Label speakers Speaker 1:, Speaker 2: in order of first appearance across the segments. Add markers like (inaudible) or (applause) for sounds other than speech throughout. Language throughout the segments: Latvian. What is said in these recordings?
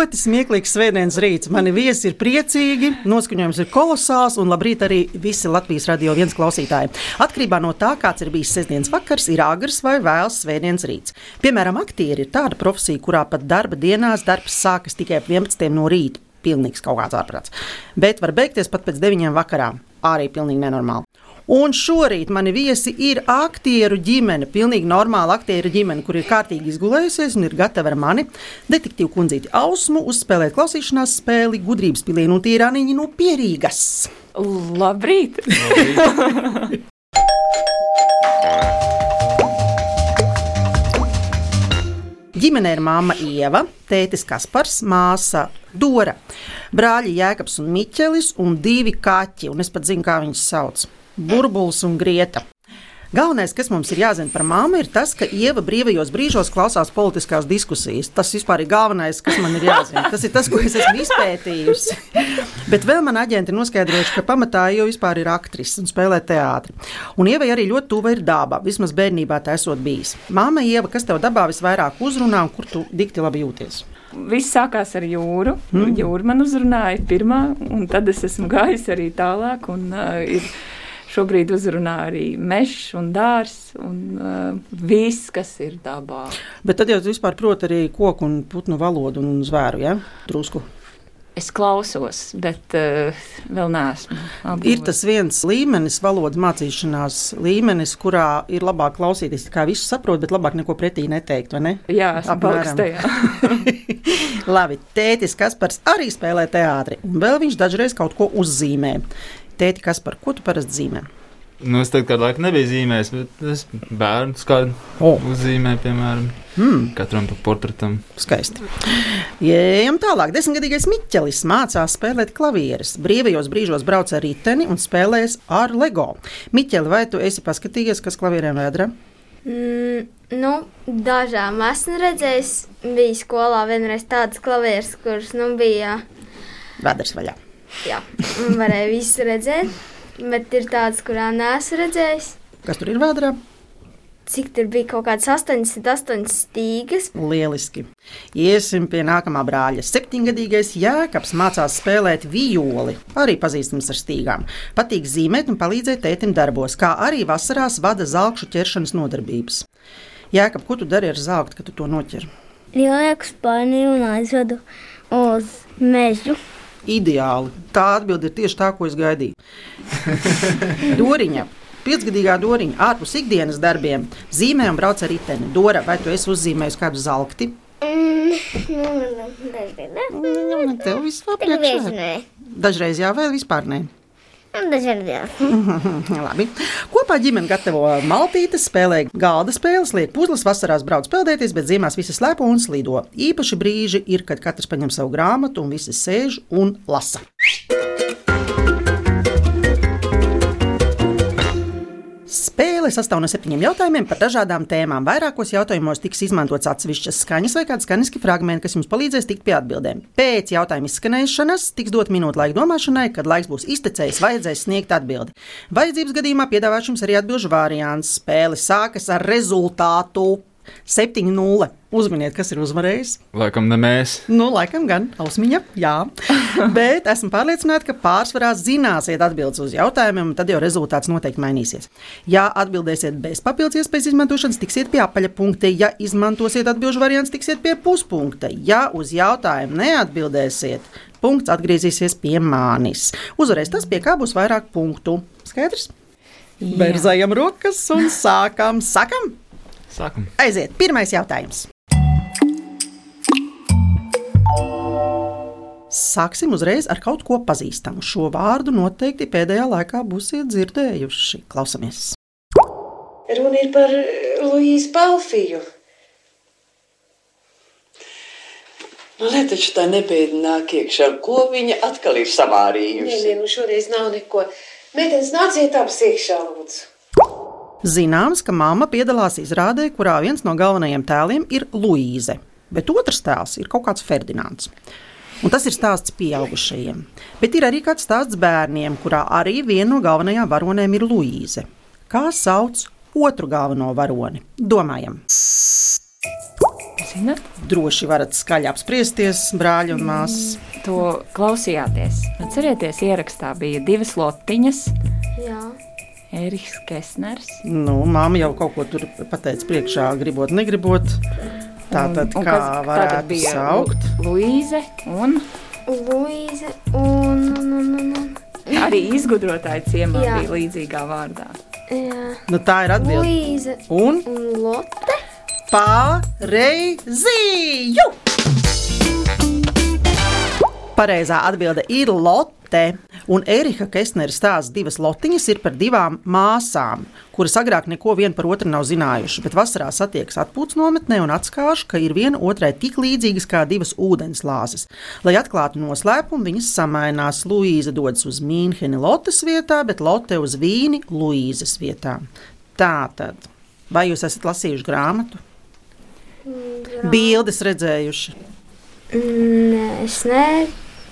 Speaker 1: Ļoti smieklīgs svētdienas rīts. Mani viesi ir priecīgi, noskaņojums ir kolosāls un labrīt arī visi Latvijas radio viens klausītāji. Atkarībā no tā, kāds ir bijis sestdienas vakars, ir agrs vai vēls svētdienas rīts. Piemēram, aktieri ir tāda profesija, kurā pat darba dienās darbs sākas tikai ap 11. no rīta. Pilnīgs kaut kāds ārprāts. Bet var beigties pat pēc 9. vakarā. Arī pilnīgi nenormāli. Un šorīt mani viesi ir aktieru ģimene, pilnīgi normāla aktieru ģimene, kur ir kārtīgi izgulējusies un ir gatava ar mani, detektīvu kundzīti Ausmu, uzspēlēt klausīšanās spēli gudrības pilienu un tīrāniņu no pierīgas.
Speaker 2: Labrīt! Labrīt. (laughs)
Speaker 1: Ģimenē ir māma Ieva, tētis Kaspars, māsa Dora, brāļi Jēkabs un Miķelis un divi kaķi, un es pat zinu, kā viņus sauc burbulis un grieta. Galvenais, kas mums ir jāzina par māmu, ir tas, ka Ieva brīvajos brīžos klausās politiskās diskusijas. Tas vispār ir galvenais, kas man ir jāzina. Tas ir tas, ko es esmu izpētījusi. Bet vēl man aģenti noskaidrojuši, ka pamatā jau vispār ir aktrise un spēlē teātri. Un Ievai arī ļoti tuva ir daba, vismaz bērnībā tā esot bijis. Māma Ieva, kas tev dabā visvairāk uzrunā un kur tu dikti labi jūties?
Speaker 2: Viss sākās ar jūru. Mm. Jūra man uzrunāja pirmā, un tad es esmu gājis arī tālāk. Un, uh, ir, šobrīd uzrunā arī mežs un dārzs un uh, viss, kas ir dabā.
Speaker 1: Bet tad jau vispār prot arī koku un putnu valodu un zvēru, ja? Drusku.
Speaker 2: Es klausos, bet uh, vēl neesmu.
Speaker 1: Apgūst. Ir tas viens līmenis, valodas mācīšanās līmenis, kurā ir labāk klausīties, kā visu saprot, bet labāk neko pretī neteikt, vai ne?
Speaker 2: Jā, apmēram. (laughs) (laughs)
Speaker 1: Labi, tētis Kaspars arī spēlē teātri, un vēl viņš dažreiz kaut ko uzzīmē. Tēti, kas par ko tu parasti zīmē?
Speaker 3: Nu, es kādu laiku nebiju zīmējis, bet es bērnu kādu oh. uzzīmēju, piemēram, mm. katram pa portretam.
Speaker 1: Skaisti. Ejam tālāk. Desmitgadīgais Miķelis mācās spēlēt klavierus. Brīvajos brīžos brauc ar riteni un spēlēs ar LEGO. Miķeli, vai tu esi paskatījies, kas klavierēm vēdra?
Speaker 4: Mm, nu, dažām esmu redzējis. Bija skolā vienreiz tādas klavieres, kuras nu, bija.
Speaker 1: Vēders vaļā.
Speaker 4: Jā, varēja visu redzēt, bet ir tādas, kurām neesmu redzējis.
Speaker 1: Kas tur ir vēdā?
Speaker 4: Cik tur bija kaut kādas 88 stīgas?
Speaker 1: Lieliski. Iesim pie nākamā brāļa. Septiņgadīgais Jēkabs mācās spēlēt violi, arī pazīstams ar stīgām. Patīk zīmēt un palīdzēt tētim darbos, kā arī vasarās vada zelkšu ķeršanas nodarbības. Jēkab, ko tu dari ar zeltu, kad tu to noķer?
Speaker 5: Lieku spāni un aizvedu uz mežu
Speaker 1: ideāli. Tā atbilde ir tieši tā, ko es gaidīju. (laughs) Doriņa. Piecgadīgā doriņa ārpus ikdienas darbiem zīmē un brauc ar riteni. Dora, vai tu esi uzzīmējis kādu zelti? Mm, nu, nu, tev viss priekšā. Dažreiz jā, vai vispār ne?
Speaker 5: Dažreiz. (laughs)
Speaker 1: Kopā ģimene gatavo maltītes, spēlē galda spēles, liek puzles, vasarās brauc peldēties, bet ziemās visi slēpo un slido. Īpaši brīži ir, kad katrs paņem savu grāmatu un visi sēž un lasa. Spēle sastāv no septiņiem jautājumiem par dažādām tēmām. Vairākos jautājumos tiks izmantots atsevišķas skaņas vai kādi skaņiski fragmenti, kas jums palīdzēs tikt pie atbildēm. Pēc jautājuma izskanēšanas tiks dot minūte laika domāšanai, kad laiks būs iztecējis, vajadzēs sniegt atbildi. Vajadzības gadījumā piedāvāšu jums arī atbildžu variants. Spēle sākas ar rezultātu 7-0. Uzminiet, kas ir uzvarējis.
Speaker 3: Laikam ne mēs.
Speaker 1: Nu, laikam gan Ausmiņa, jā. (laughs) Bet esmu pārliecināta, ka pārsvarā zināsiet atbildes uz jautājumiem, un tad jau rezultāts noteikti mainīsies. Ja atbildēsiet bez papildus iespējas izmantošanas, tiksiet pie apaļa punkta. Ja izmantosiet atbildžu variants, tiksiet pie puspunkta. Ja uz jautājumu neatbildēsiet, punkts atgriezīsies pie manis. Uzvarēs tas, pie kā būs vairāk punktu. Skaidrs? Berzējam rokas un sākam! Sākam!
Speaker 3: Sākam.
Speaker 1: Aiziet, pirmais jautājums. Sāksim uzreiz ar kaut ko pazīstamu. Šo vārdu noteikti pēdējā laikā būsiet dzirdējuši. Klausamies!
Speaker 6: Runa ir par Luīsu Balfiju. Man nu, liekas, taču tā nebēda nāk iekšā. Ko viņa atkal ir samārījusi? Nē, nē, nu šoreiz nav neko. Mēģiniet, nāciet abas iekšā, lūdzu.
Speaker 1: Zināms, ka mamma piedalās izrādē, kurā viens no galvenajiem tēliem ir Luīze, bet otrs tēls ir kaut kāds Ferdinands. Un tas ir stāsts pieaugušajiem. Bet ir arī kāds stāsts bērniem, kurā arī viena no galvenajām varonēm ir Luīze. Kā sauc otru galveno varoni? Domājam!
Speaker 2: Zinat?
Speaker 1: Droši varat skaļi apspriesties, brāļi un māsas.
Speaker 2: To klausījāties. Atcerieties, ierakstā bija divas lotiņas.
Speaker 4: Jā.
Speaker 2: Eriks Kesners.
Speaker 1: Nu, māma jau kaut ko tur pateica priekšā, gribot, negribot. Tā tad
Speaker 2: Un
Speaker 1: kā
Speaker 2: kas-
Speaker 1: varētu
Speaker 2: bija
Speaker 1: saukt?
Speaker 2: Lu- Luīze un
Speaker 4: Luīze un, un, un, un, un.
Speaker 2: arī izgudrotāja ciemā
Speaker 4: Jā.
Speaker 2: bija līdzīgā vārdā.
Speaker 4: Jā.
Speaker 1: Nu, tā ir atbilde.
Speaker 4: Luīze
Speaker 1: Un
Speaker 4: un Lotte.
Speaker 1: pareizi! Pareizā atbilde ir Lotte. Un Erika Kesnera stāsts divas lotiņas ir par divām māsām, kuras agrāk neko viena par otru nav zinājušas, bet vasarā satiekas atpūtas nometnē un atskāž, ka ir viena otrai tik līdzīgas kā divas ūdenslāzes. Lai atklātu noslēpumu, viņas samainās. Luīza dodas uz Mīnheni Lotes vietā, bet Lotte uz Vīni Luīzes vietā. Tā tad, vai jūs esat lasījuši grāmatu? Bildes redzējuši.
Speaker 4: Nē, es nē,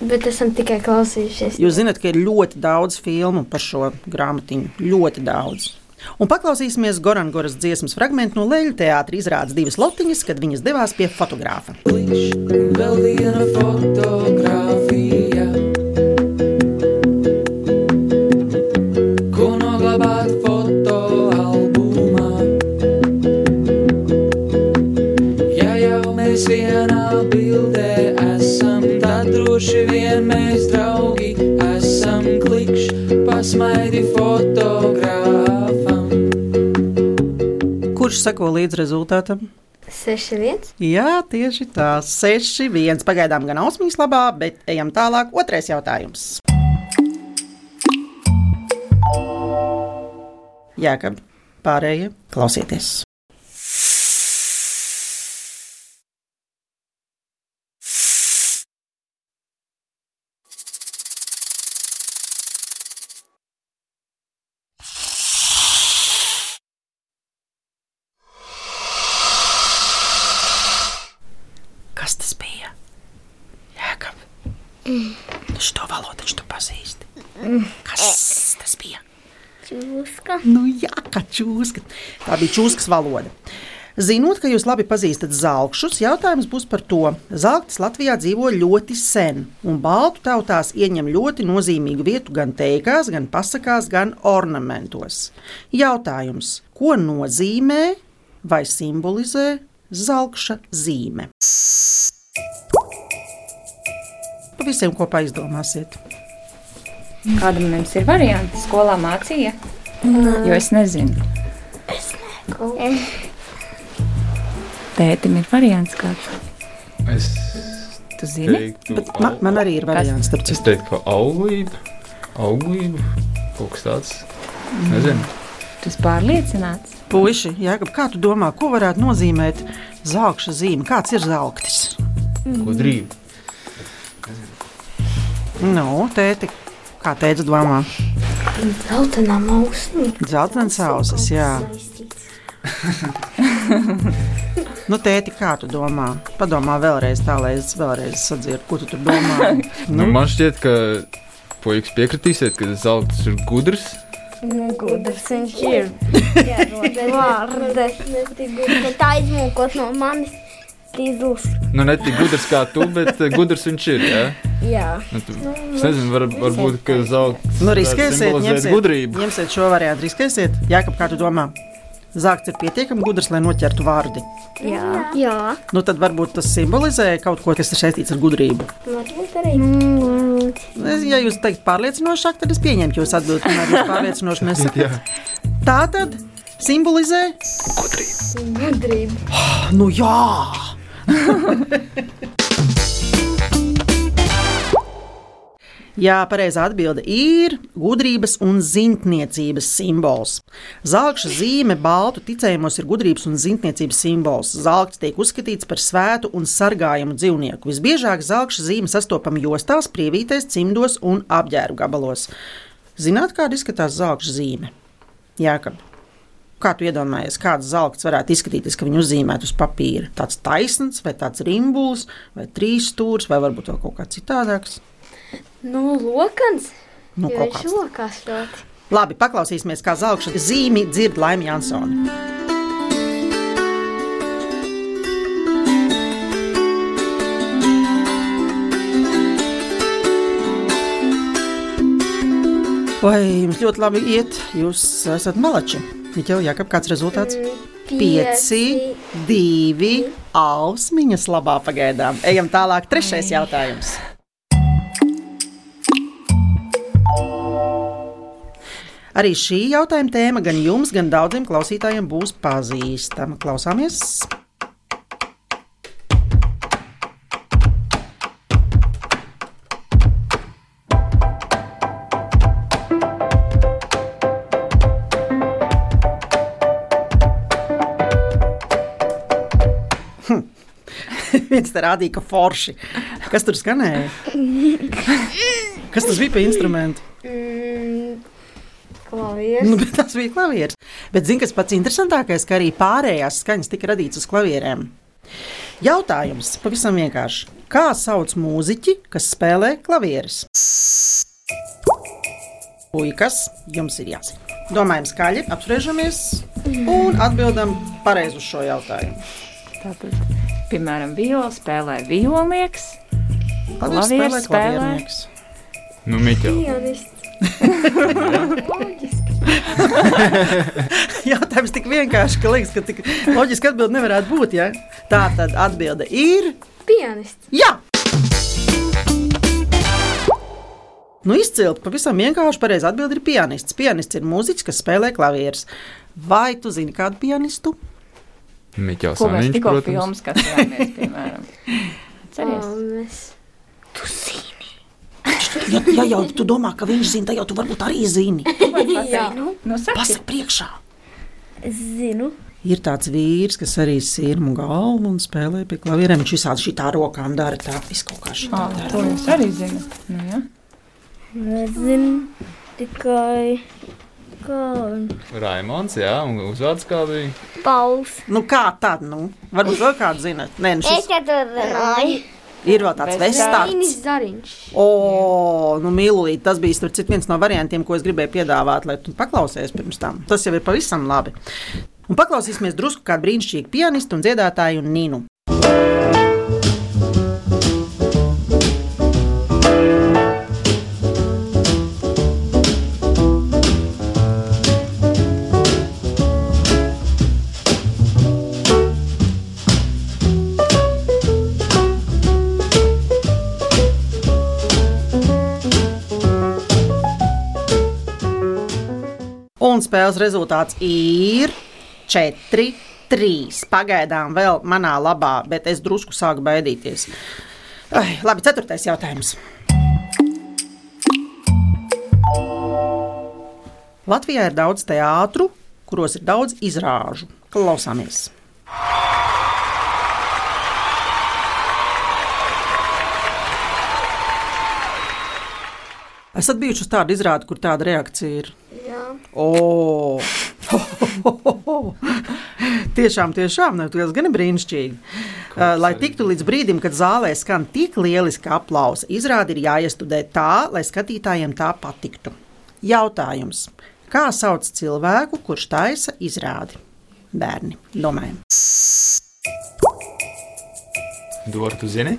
Speaker 4: bet esam tikai klausījušies.
Speaker 1: Jūs zināt, ka ir ļoti daudz filmu par šo grāmatiņu. Ļoti daudz. Un paklausīsimies Gorangoras dziesmas fragment no Leļu teātra izrādes divas lotiņas, kad viņas devās pie fotogrāfa.
Speaker 7: Vēl viena fotografija, pasmaidi fotogrāfam.
Speaker 1: Kurš seko līdz rezultātam?
Speaker 4: 6-1.
Speaker 1: Jā, tieši tā, 6-1. Pagaidām gan ausmīs labā, bet ejam tālāk. Otrais jautājums. Jā, ka pārējie klausieties. Kas tas bija? Jēkab. Mm. Šo valodu taču tu pazīsti. Kas tas bija?
Speaker 5: Čūska.
Speaker 1: Nu, jā, kā čūska. Tā bija čūskas valoda. Zinot, ka jūs labi pazīstat zelkšus, jautājums būs par to. Zelktis Latvijā dzīvo ļoti sen, un baltu tautās ieņem ļoti nozīmīgu vietu gan teikās, gan pasakās, gan ornamentos. Jautājums, ko nozīmē vai simbolizē zelkša zīme? Pa visiem kopā izdomāsiet.
Speaker 2: Kādam mums ir variants? Skolā mācīja? Jo es nezinu. Tētim ir variants kāds.
Speaker 3: Es
Speaker 2: Tu zini?
Speaker 3: teiktu,
Speaker 1: Bet man, man arī ir variants, starp
Speaker 3: es teiktu, ka auglība, auglība, kaut kas tāds. Nezinu.
Speaker 2: Tu esi pārliecināts.
Speaker 1: Puisi, Jēkab, kā tu domā, ko varētu nozīmēt zelta zīme? Kāds ir zelktis?
Speaker 3: Gudrība.
Speaker 1: Nu, tēti, kā teica, domā,
Speaker 4: Zeltainām ausīm.
Speaker 1: dzeltenas ausis, jā. (laughs) Nu, tēti, kā tu domā? Padomā vēlreiz, tā lai es vēlreiz sadzirdu, ko tu tur domā. (laughs)
Speaker 3: Nu, man šķiet, ka puikas piekritīsiet, ka zelts ir gudrs.
Speaker 5: Gudrs viņš ir. Vārdes. Bet aizmūkot no manis. Tīzus.
Speaker 3: Nu, ne tik gudrs kā tu, bet eh, gudrs viņš ir. Ja?
Speaker 5: Jā.
Speaker 3: Nu, tu, es nezinu, var, varbūt, ka zelts
Speaker 1: Nu, riskēsiet, ņemsiet,
Speaker 3: gudrību.
Speaker 1: ņemsiet šo variantu, riskēsiet. Jēkab, kā tu domā? Zelts ir pietiekami gudrs, lai noķertu vārdi.
Speaker 5: Jā. Jā.
Speaker 1: Nu, tad varbūt tas simbolizē kaut ko, kas ir saistīts ar gudrību. Es- Ja jūs teikt pārliecinošāk, tad es pieņemtu jūsu atbildību. Tomēr jūs pārliecinoši nesat. (laughs)
Speaker 3: Jā.
Speaker 1: Tā tad simbolizē
Speaker 4: Gudrība.
Speaker 1: Nu jā! (laughs) Jā, pareizā atbilde ir gudrības un zinātniecības simbols. Zelta zīme baltu ticējumos ir gudrības un zinātniecības simbols. Zelts tiek uzskatīts par svētu un sargājumu dzīvnieku. Visbiežāk zelta zīme sastopama jostās, prievītēs, cimdos un apģērbu gabalos. Zināt, kāda izskatās zelta zīme? Jākab. Kā tu iedomājies, kāds zelts varētu izskatīties, ka viņu uzzīmētu uz papīra? Tāds taisns, vai tāds rimbulis, vai trīs stūris, vai varbūt kaut kā citādāks?
Speaker 4: Nu, lokans.
Speaker 1: Nu,
Speaker 4: jo viņš
Speaker 1: ir
Speaker 4: lokās ļoti.
Speaker 1: Labi, paklausīsimies, kā zelta zīmi dzird Laima Jansone. Vai jums ļoti labi iet? Jūs esat malači. Miķel, Jākap, kāds rezultāts? Pieci, divi, ausmiņas labā pagaidām. Ejam tālāk, trešais jautājums. Arī šī jautājuma tēma gan jums, gan daudziem klausītājiem būs pazīstama. Klausāmies! (laughs) Viens te rādīja, ka forši. Kas tur skanēja? Kas tas bija pa instrumentu?
Speaker 4: Mm, klavieres.
Speaker 1: Nu, tas bija klavieris. Bet zini, kas pats interesantākais, ka arī pārējās skaņas tika radītas uz klavierēm. Jautājums pavisam vienkārši. Kā sauc mūziķi, kas spēlē klavieres? Puikas, jums ir jāzina. Domājam, skaļi, apspriežamies un atbildam pareizi uz šo jautājumu.
Speaker 2: Tātad, piemēram, viola spēlē violnieks.
Speaker 1: Klavieres spēlē.
Speaker 3: Nu, Miķel.
Speaker 4: Pianists. (laughs)
Speaker 1: Jautājums tik vienkārši, ka liekas, ka tik loģiski atbildi nevarētu būt. Ja? Tā tad atbilde ir
Speaker 4: Pianists.
Speaker 1: jā. Nu, izcili, pavisam vienkārši pareizi atbildi ir pianists. Pianists ir mūziķis, kas spēlē klavierus. Vai tu zini kādu pianistu?
Speaker 3: Miķels
Speaker 2: mēs
Speaker 3: Aniņš,
Speaker 2: tikko
Speaker 3: protams.
Speaker 2: filmu skatījāmies, piemēram. (laughs) Ceries.
Speaker 4: Almes.
Speaker 1: Ja, ja jau tu domā, ka viņš zina, tad jau tu varbūt arī zini. (laughs)
Speaker 4: Jā.
Speaker 2: Nu, saki.
Speaker 1: Pasaka priekšā.
Speaker 5: Zinu.
Speaker 1: Ir tāds vīrs, kas arī sirmu galvu un spēlē pie klavierēm. Viņš visādi šitā rokām dara tā, viskaut kā šitā
Speaker 2: Ah, to jūs arī zinat. Nu, ja?
Speaker 5: Nezinu tikai kā
Speaker 3: Raimons, jā, un uzvārds kā bija.
Speaker 5: Pauls.
Speaker 1: Nu kā tad, nu? Varbūt vēl kādu zinat. Nē, nu
Speaker 5: Es
Speaker 1: šis
Speaker 5: jau tur runāju.
Speaker 1: ir vēl tāds
Speaker 4: Zariņš.
Speaker 1: O, nu, mīlīgi, tas bija starp citu viens no variantiem, ko es gribēju piedāvāt, lai tu paklausies pirms tam. Tas jau ir pavisam labi. Un paklausīsimies drusku kādu brīnišķīgu pianistu un dziedātāju Ninu. Un spēles rezultāts ir 4, 3. Pagaidām vēl manā labā, bet es drusku sāku baidīties. Ai, labi, ceturtais jautājums. Latvijā ir daudz teātru, kuros ir daudz izrāžu. Klausāmies! Esat bijuši uz tādu izrādi, kur tāda reakcija ir?
Speaker 4: Jā.
Speaker 1: O! (laughs) tiešām, tiešām, ne, tas gan ir brīnišķīgi. Uh, lai tiktu līdz brīdim, kad zālē skan tik lieliski aplausi, izrādi ir jāiestudē tā, lai skatītājiem tā patiktu. Jautājums. Kā sauc cilvēku, kurš taisa izrādi? Bērni, domājam.
Speaker 3: Dora, tu zini?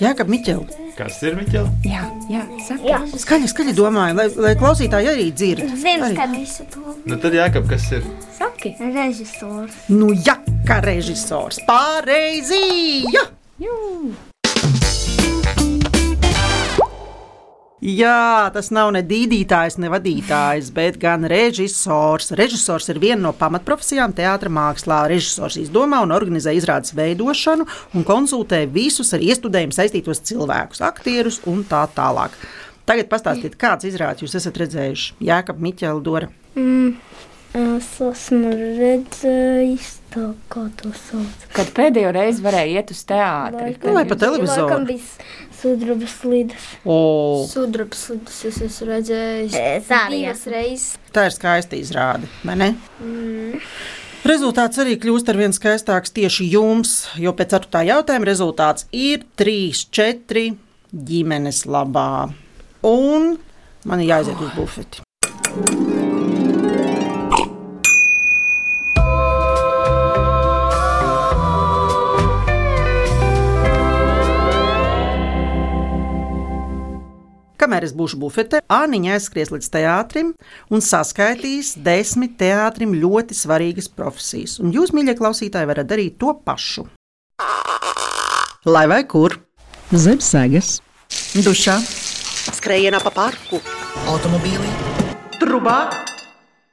Speaker 1: Jā, kā Miķel.
Speaker 3: Kas ir Miķel?
Speaker 2: Jā, jā, saka.
Speaker 5: Jā.
Speaker 1: Skaļi, skaļi domāju, lai, lai klausītāji arī dzird.
Speaker 5: Zinu,
Speaker 1: Arī.
Speaker 5: ka
Speaker 4: Visu to.
Speaker 3: Nu tad jākap, kas ir?
Speaker 2: Saki.
Speaker 5: režisors.
Speaker 1: Nu, jā, kā režisors. Pareizi! Jā!
Speaker 2: Jū.
Speaker 1: Jā, tas nav ne dīdītājs, ne vadītājs, bet gan režisors. Režisors ir viena no pamatprofesijām teātris mākslā. Režisors izdomā un organizē izrādes veidošanu un konsultē visus ar iestudējumu saistītos cilvēkus, aktierus un tā tālāk. Tagad pastāstiet, kāds izrādes jūs esat redzējuši? Jā, kā Miķela Dora.
Speaker 5: Mm. Es esmu redzējis tā, kā to sauc.
Speaker 2: Kad pēdējo reizi varēja iet uz teātri.
Speaker 1: Nu, vai pa televizoru?
Speaker 5: Laikam bija sudraba slīdes.
Speaker 1: O,
Speaker 4: Sudrabs slidus es esmu redzējis.
Speaker 5: Es arī esmu.
Speaker 4: reizes.
Speaker 1: tā ir skaista izrāde, vai ne? Rezultāts arī kļūst ar vien skaistāks tieši jums, jo pēc ceturtā jautājuma rezultāts ir 3, 4 ģimenes labā. Un man ir jāiziet uz bufeti. Kamēr es būšu bufete, Āniņa aizskries līdz teātrim un saskaitīs desmit teātrim ļoti svarīgas profesijas. Un jūs, mīļie klausītāji, varat darīt to pašu. Lai vai kur? Zem sēgas, dušā, skrējienā pa parku, automobīlī, trubā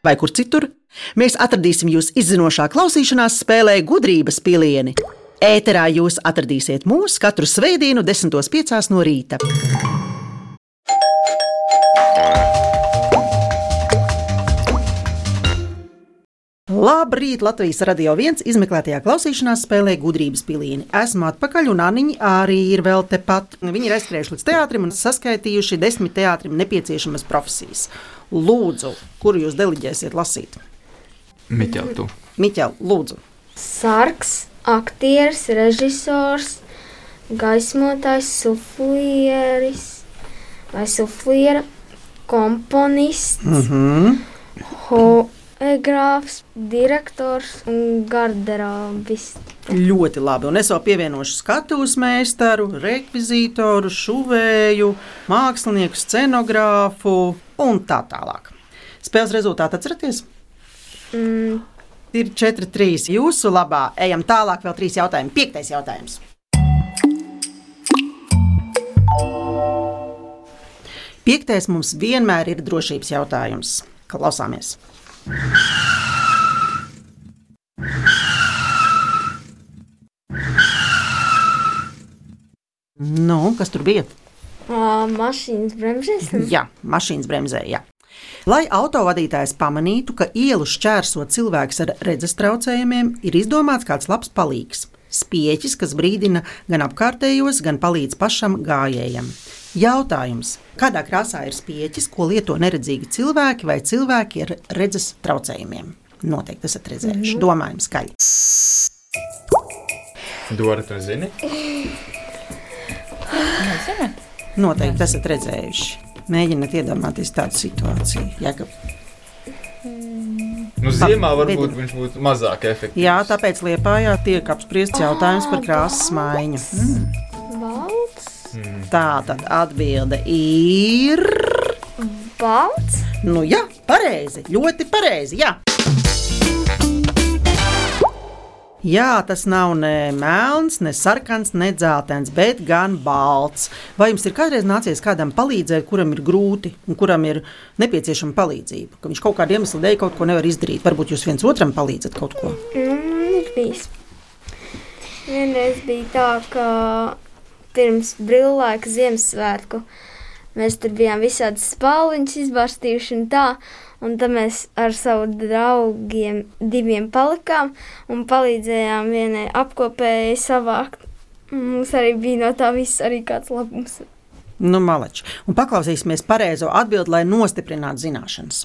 Speaker 1: vai kur citur. Mēs atradīsim jūs izzinošā klausīšanās spēlē gudrības pilieni. Ēterā jūs atradīsiet mūs katru svētdienu, 10.5. no rīta. Labrīt! Latvijas radio viens izmeklētajā klausīšanās spēlē gudrības pilieni. Esmu atpakaļ, un Aniņa arī ir vēl tepat. Viņi ir aizskrējuši līdz teātrim un saskaitījuši desmit teātrim nepieciešamas profesijas. Lūdzu, kuru jūs deliģēsiet lasīt?
Speaker 3: Miķel, tu.
Speaker 1: Miķel, lūdzu.
Speaker 4: Sarks, aktieris, režisors, gaismotājs, suflieris vai sufliera, komponists,
Speaker 1: Mhm.
Speaker 4: Hoegrāfs, direktors un garderobists.
Speaker 1: Ļoti labi. Un es vēl pievienošu skatuves meistaru, rekvizītoru, šuvēju, mākslinieku, scenogrāfu un tā tālāk. Spēles rezultātu atceraties?
Speaker 4: Mm,
Speaker 1: Ir 4-3 jūsu labā. Ejam tālāk, vēl trīs jautājumi. Piektais jautājums. Piektais mums vienmēr ir drošības jautājums. Klausāmies! Nu, kas tur bija?
Speaker 4: ā, mašīnas bremzēs.
Speaker 1: Jā, mašīnas bremzē. Jā. Lai autovadītājs pamanītu, ka ielu šķērso cilvēks ar redzes traucējumiem, ir izdomāts kāds labs palīgs. Spieķis, kas brīdina gan apkārtējos, gan palīdz pašam gājējam. Jautājums, kādā krāsā ir spieķis, ko lieto neredzīgi cilvēki vai cilvēki ar redzes traucējumiem? Noteikti esat redzējuši. Domājam, skaļi.
Speaker 3: Dora, tu zini?
Speaker 2: Nezināt.
Speaker 1: Noteikti esat redzējuši. Mēģiniet iedomāties tādu situāciju. Jēkab.
Speaker 3: Nu, ziemā varbūt viņš būtu mazāk efektīvs.
Speaker 1: Jā, tāpēc Liepājā tiek apspriests jautājums par krāsas maiņu.
Speaker 4: Balts,
Speaker 1: Tā tad atbilde ir.
Speaker 4: balts,
Speaker 1: Nu, jā, pareizi. Ļoti pareizi. Jā. Jā, tas nav ne melns, ne sarkans, ne dzeltens, bet gan balts. Vai jums ir kādreiz nācies kādam palīdzēt, kuram ir grūti un kuram ir nepieciešama palīdzība? Ka viņš kaut kādu iemeslu dēļ kaut ko nevar izdarīt. Varbūt jūs viens otram palīdzat kaut ko.
Speaker 4: Man ir bijis. Vienreiz bija tā, ka pirms brīvlaika Ziemassvētku mēs tur bijām visādi spāliņus izbarstījuši un tā. Un tad mēs ar savu draugiem diviem palikām un palīdzējām vienai apkopēji savākt. Mums arī bija no tā viss arī kāds labums.
Speaker 1: Nu, maleči. Un paklausīsimies pareizo atbildi, lai nostiprinātu zināšanas.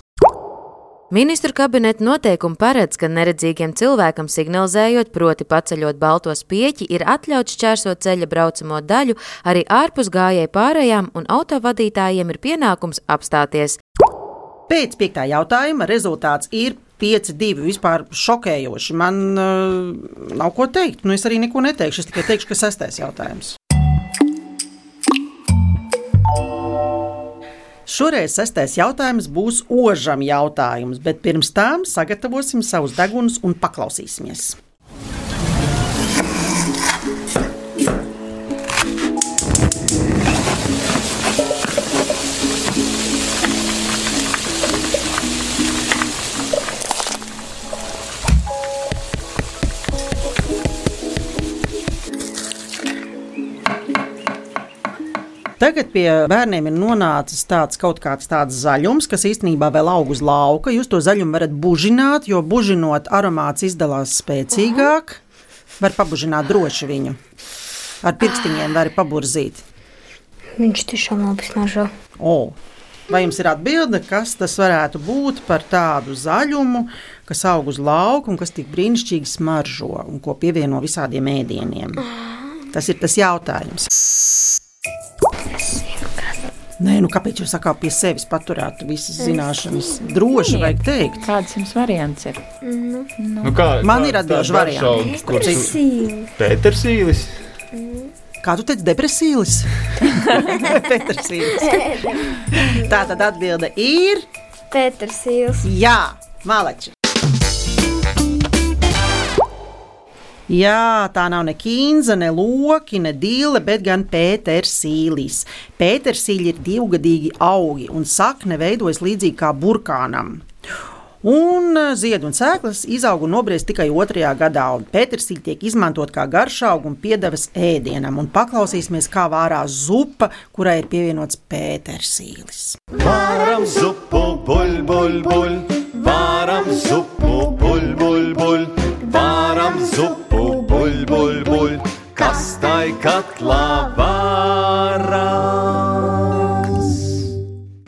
Speaker 8: Ministru kabineta noteikumi paredz, ka neredzīgiem cilvēkam signalizējot, proti paceļot balto spieķi, ir atļauts šķērsot ceļa braucamo daļu arī ārpus gājēju pārējām, un autovadītājiem ir pienākums apstāties.
Speaker 1: Pēc piektā jautājuma rezultāts ir 5-2. Vispār šokējoši. Man uh, nav ko teikt. Nu, es arī neko neteikšu. Es tikai teikšu, ka sestais jautājums. Šoreiz sestais jautājums būs ožam jautājums, bet pirms tam sagatavosim savus degunus un paklausīsimies. Tagad pie bērniem ir nonācis tāds kaut kāds tāds zaļums, kas īstenībā vēl aug uz lauka. Jūs to zaļumu varat bužināt, jo bužinot aromāts izdalās spēcīgāk. Var pabužināt droši viņu. Ar pirkstiņiem var paburzīt.
Speaker 4: Viņš tiešām labi smaržo.
Speaker 1: O, vai jums ir atbilde, kas tas varētu būt par tādu zaļumu, kas aug uz lauka un kas tik brīnišķīgi smaržo un ko pievieno visādiem ēdieniem? Tas ir tas jautājums. Nē, nu kāpēc jūs sakāt pie sevis paturēt visas zināšanas? Droši vajag teikt.
Speaker 2: Kāds jums variants ir?
Speaker 3: Nu, kā,
Speaker 1: Man
Speaker 3: kā-
Speaker 1: ir varianti.
Speaker 3: garšaugs, Kurš tu-
Speaker 4: Sīvi.
Speaker 3: Pētersīlis?
Speaker 1: Kā tu teici, depresīlis? (laughs) Tā tad atbilde ir
Speaker 4: Pēters Īls.
Speaker 1: jā, malači. Jā, tā nav ne kīnza, ne loki, ne dīle, bet gan pētersīlis. Pētersīļi ir divgadīgi augi, un sakne veidojas līdzīgi kā burkānam. Un eh, ziedi un sēklas izaug un nobriest tikai otrajā gadā. Pētersīļi tiek izmantot kā garšauga un piedevas ēdienam. Un paklausīsimies, kā vārās zupa, kurai ir pievienots pētersīlis.
Speaker 9: Varam zupu, buļ, buļ, buļ, varam zupu, buļ, buļ, buļ, varam zupu, buļ, buļ, buļ, kas tai katlā varams.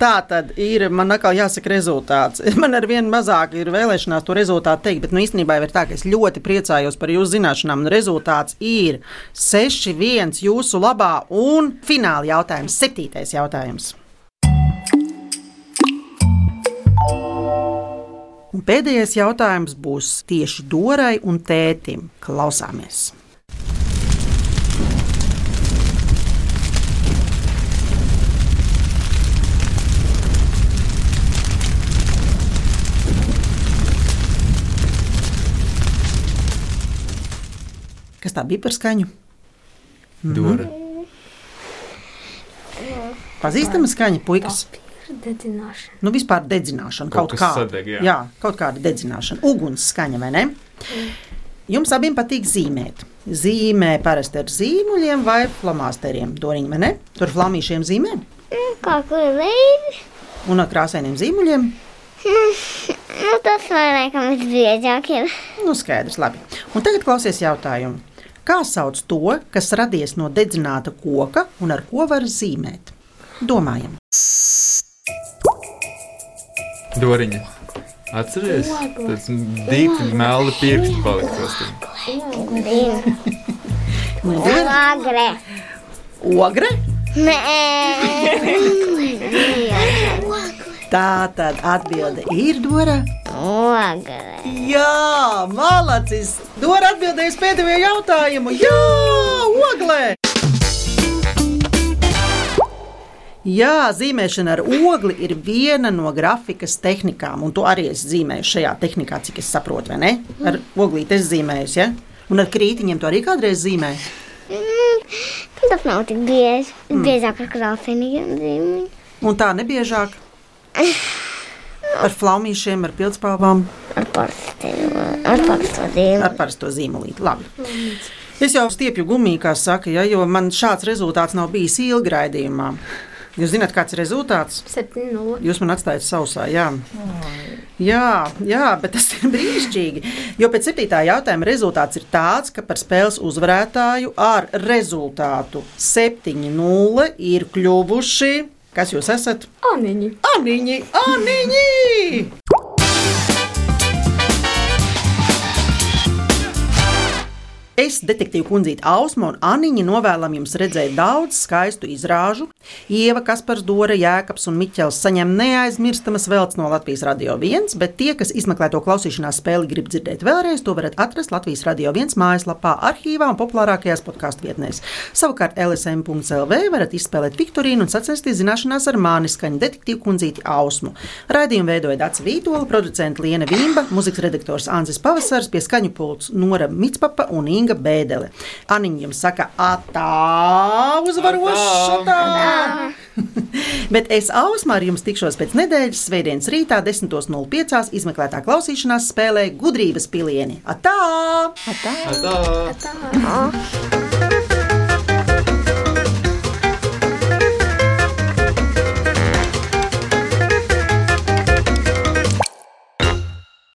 Speaker 1: Tā tad ir. Man atkal jāsaka, rezultāts. (laughs) Man ar vien mazāk ir vēlēšanās to rezultātu teikt, bet nu, īstenībā ir tā, ka es ļoti priecājos par jūsu zināšanām. Rezultāts ir 6-1 jūsu labā un fināla jautājums, septītais jautājums. Un pēdējais jautājums būs tieši Dorai un Tētim. Klausāmies! Kas tā bija par skaņu?
Speaker 3: Dora.
Speaker 1: Pazīstama skaņa, puikas.
Speaker 4: Dedzināšana.
Speaker 1: Nu, vispār dedzināšana.
Speaker 3: Kaut
Speaker 1: Kaut, kāda.
Speaker 3: sadeg, jā.
Speaker 1: jā, kaut kāda dedzināšana. Uguns skaņa, vai ne? Jums abiem patīk zīmēt. Zīmē parasti ar zīmuļiem vai flomāsteriem. Doriņi, vai ne? Tur flamīšiem zīmē
Speaker 5: Kā kur veidi?
Speaker 1: un ar krāsainiem zīmuļiem. (laughs)
Speaker 5: Nu, tas vairāk ir biežāk.
Speaker 1: Nu, skaidrs, labi. Un tagad klausies jautājumu. Kā sauc to, kas radies no dedzināta koka un ar ko var zīmēt? Domājam,
Speaker 3: Doriņa. Atceries? Tas dīķis melna pirksti paliktos.
Speaker 5: Agre.
Speaker 1: ogre.
Speaker 5: Nē,
Speaker 1: Tā tad atbilde ir Dora.
Speaker 5: agre.
Speaker 1: Jā, malacis! Dora atbildēs pēdējo jautājumu. Jā, oglē! Jā, zīmēšana ar ogli ir viena no grafikas tehnikām, un to arī es zīmēju šajā tehnikā, cik es saprotu, vai ne? Ar oglīti es zīmēju, ja? Un ar krītiņiem to arī kādreiz zīmēju.
Speaker 5: Mm, Tas nav tik bieži. Biežāk ar krāpiniem zīmēm.
Speaker 1: Un tā nebiežāk. (sighs) Ar flaumīšiem, ar pildspalvām,
Speaker 5: Ar parasto zīmēm.
Speaker 1: ar parasto zīmolīti. Labi. Es jau stiepju gumiju, kā saka, ja, jo man šāds rezultāts nav bijis ilgi raidījumā. Jūs zināt, kāds ir rezultāts?
Speaker 4: 7-0.
Speaker 1: Jūs man atstājat sausā, jā. Jā, jā, bet tas ir (laughs) brīnišķīgi. Jo pēc septītā jautājuma rezultāts ir tāds, ka par spēles uzvarētāju ar rezultātu 7-0 ir kļuvuši. Kas jūs esat?
Speaker 4: Aniņi.
Speaker 1: Aniņi! Aniņi! Es, detektīva kundzīte Ausma un Aniņa, novēlam jums redzēt daudz skaistu izrāžu. Ieva, Kaspars, Dora, Jēkabs un Miķels saņem neaizmirstamas veltes no Latvijas Radio 1, bet tie, kas izmeklē to klausīšanās spēli, grib dzirdēt vēlreiz, to varat atrast Latvijas Radio 1 mājaslapā, arhīvā un populārākajās podkāstu vietnēs. Savukārt LSM.CLV varat izspēlēt Viktorīnu un sacensties zināšanās ar mani skaņu detektīvu kundzīti Ausmu. Raidījumu veidoja Dācis Vītola, producents Liena Vimba, mūzikas redaktors Anzis Pavasars, pie skaņu pults Nora Mitspapa un Inga Bēdele. Aniņa jums saka, atā uzvarošana! (laughs) Bet es Ausmā ar jums tikšos pēc nedēļas, svētdienas rītā, 10.05. izmeklētā klausīšanās spēlē gudrības pilieni. Atā!
Speaker 3: Atā!
Speaker 5: Oh.